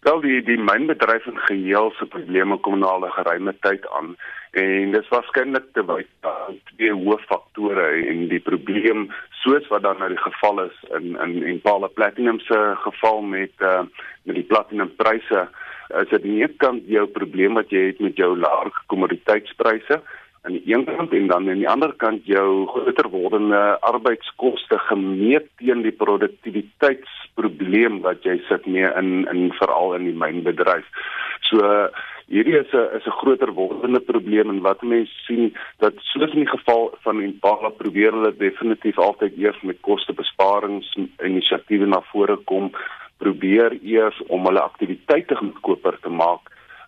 Wel die die mynbedryf in geheel se probleme kom na 'n geruime tyd aan en dit is waarskynlik te wyd aan twee hooffaktore en die probleem soos wat dan nou die geval is in in en Paul Platinum se geval met uh, met die platinumpryse is dit nie kan jou probleem wat jy het met jou lae kommoditeitspryse aan die een kant en dan aan die ander kant jou groter wordende arbeidskoste gemeet teen die produktiwiteitsprobleem wat jy sit mee in in veral in die mynbedryf. So hierdie is 'n is 'n groter wordende probleem en wat mense sien dat soos in die geval van Impala probeer hulle definitief altyd eers met kostebesparings inisiatiewe na vore kom probeer eers om hulle aktiwiteite goedkoper te maak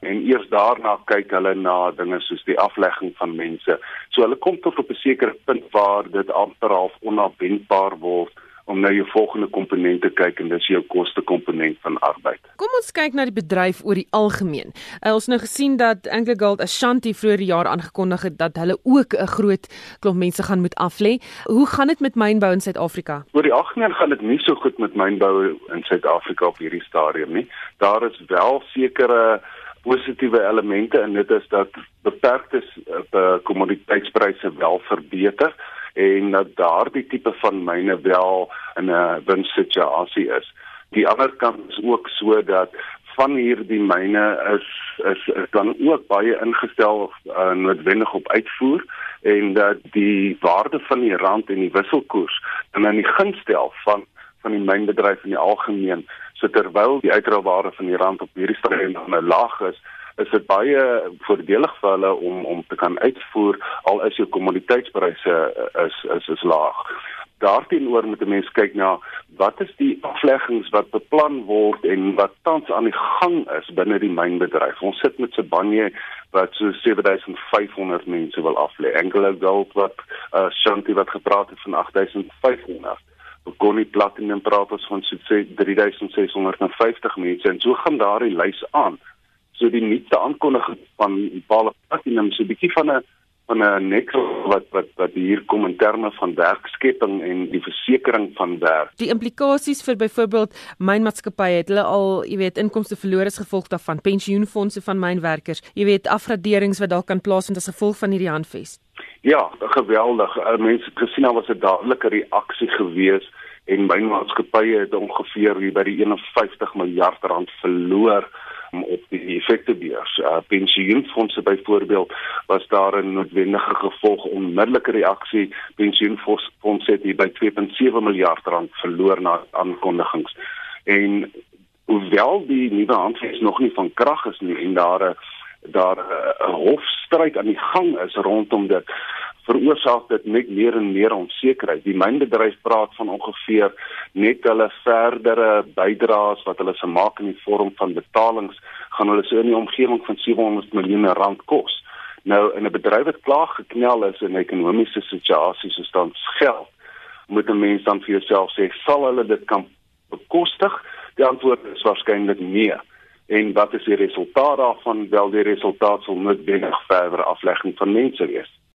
en eers daarna kyk hulle na dinge soos die aflegging van mense. So hulle kom tot op 'n sekere punt waar dit amper half onafwendbaar word om na jou volgende komponent te kyk en dis jou kostekomponent van arbeid. Kom ons kyk na die bedryf oor die algemeen. Uh, ons nou gesien dat AngloGold Ashanti vroeër die jaar aangekondig het dat hulle ook 'n groot klomp mense gaan moet aflê. Hoe gaan dit met mynbou in Suid-Afrika? Oor die algemeen gaan dit nie so goed met mynbou in Suid-Afrika op hierdie stadium nie. Daar is wel sekere positiewe elemente en dit is dat beperkte uh, kommoditeitspryse wel verbeter en dat daardie tipe van myne wel in 'n winssituasie is. Die ander kant is ook so dat van hierdie myne is is is dan ook baie ingestel uh, noodwendig op uitvoer en dat die waarde van die rand en die wisselkoers dan in die gunstel van van die mynbedryf in die algemeen so terwyl die uitdrawbare van die rand op hierdie stadium nou laag is is dit baie voordelig vir hulle om om te kan uitvoer al is jou kommoditeitspryse eh, is is is laag. Daarteenoor moet 'n mens kyk na wat is die afleggings wat beplan word en wat tans aan die gang is binne die mynbedryf. Ons sit met Sibanye wat so 7500 mense wil aflê. Anglo Gold wat uh Shanti wat gepraat het van 8500. Bokoni Platinum praat ons van so 3650 mense en so gaan daardie lys aan so die nuutste aankondiging van Impala Platinum so 'n bietjie van 'n van 'n nekkel wat wat wat hier kom in terme van werkskepping en die versekering van werk. Die implikasies vir byvoorbeeld mynmaatskappye het hulle al, jy weet, inkomste verloor as gevolg daarvan, pensioenfonde van mynwerkers, jy weet, afgraderings wat dalk kan plaasvind as gevolg van hierdie handves. Ja, geweldig. Uh, mense gesien al was 'n dadelike reaksie gewees en mynmaatskappye het ongeveer by die 51 miljard rand verloor op die effektebeurs. Uh, pensioenfondse byvoorbeeld was daar 'n noodwendige gevolg onmiddellike reaksie. Pensioenfondse het by 2.7 miljard rand verloor na aankondigings. En hoewel die nuwe handves nog nie van krag is nie en daar 'n daar 'n hofstryd aan die gang is rondom dit veroorsaak dit net meer en meer onsekerheid. Die mynbedryf praat van ongeveer net hulle verdere bydraes wat hulle se maak in die vorm van betalings gaan hulle so in die omgewing van 700 miljoen rand kos. Nou in 'n bedryf wat klaar geknel is in 'n ekonomiese situasie so staan geld, moet 'n mens dan vir jouself sê, sal hulle dit kan bekostig? Die antwoord is waarskynlik nee. En wat is die resultaat daarvan? Wel die resultaat sal binne verder aflegging van mense wees.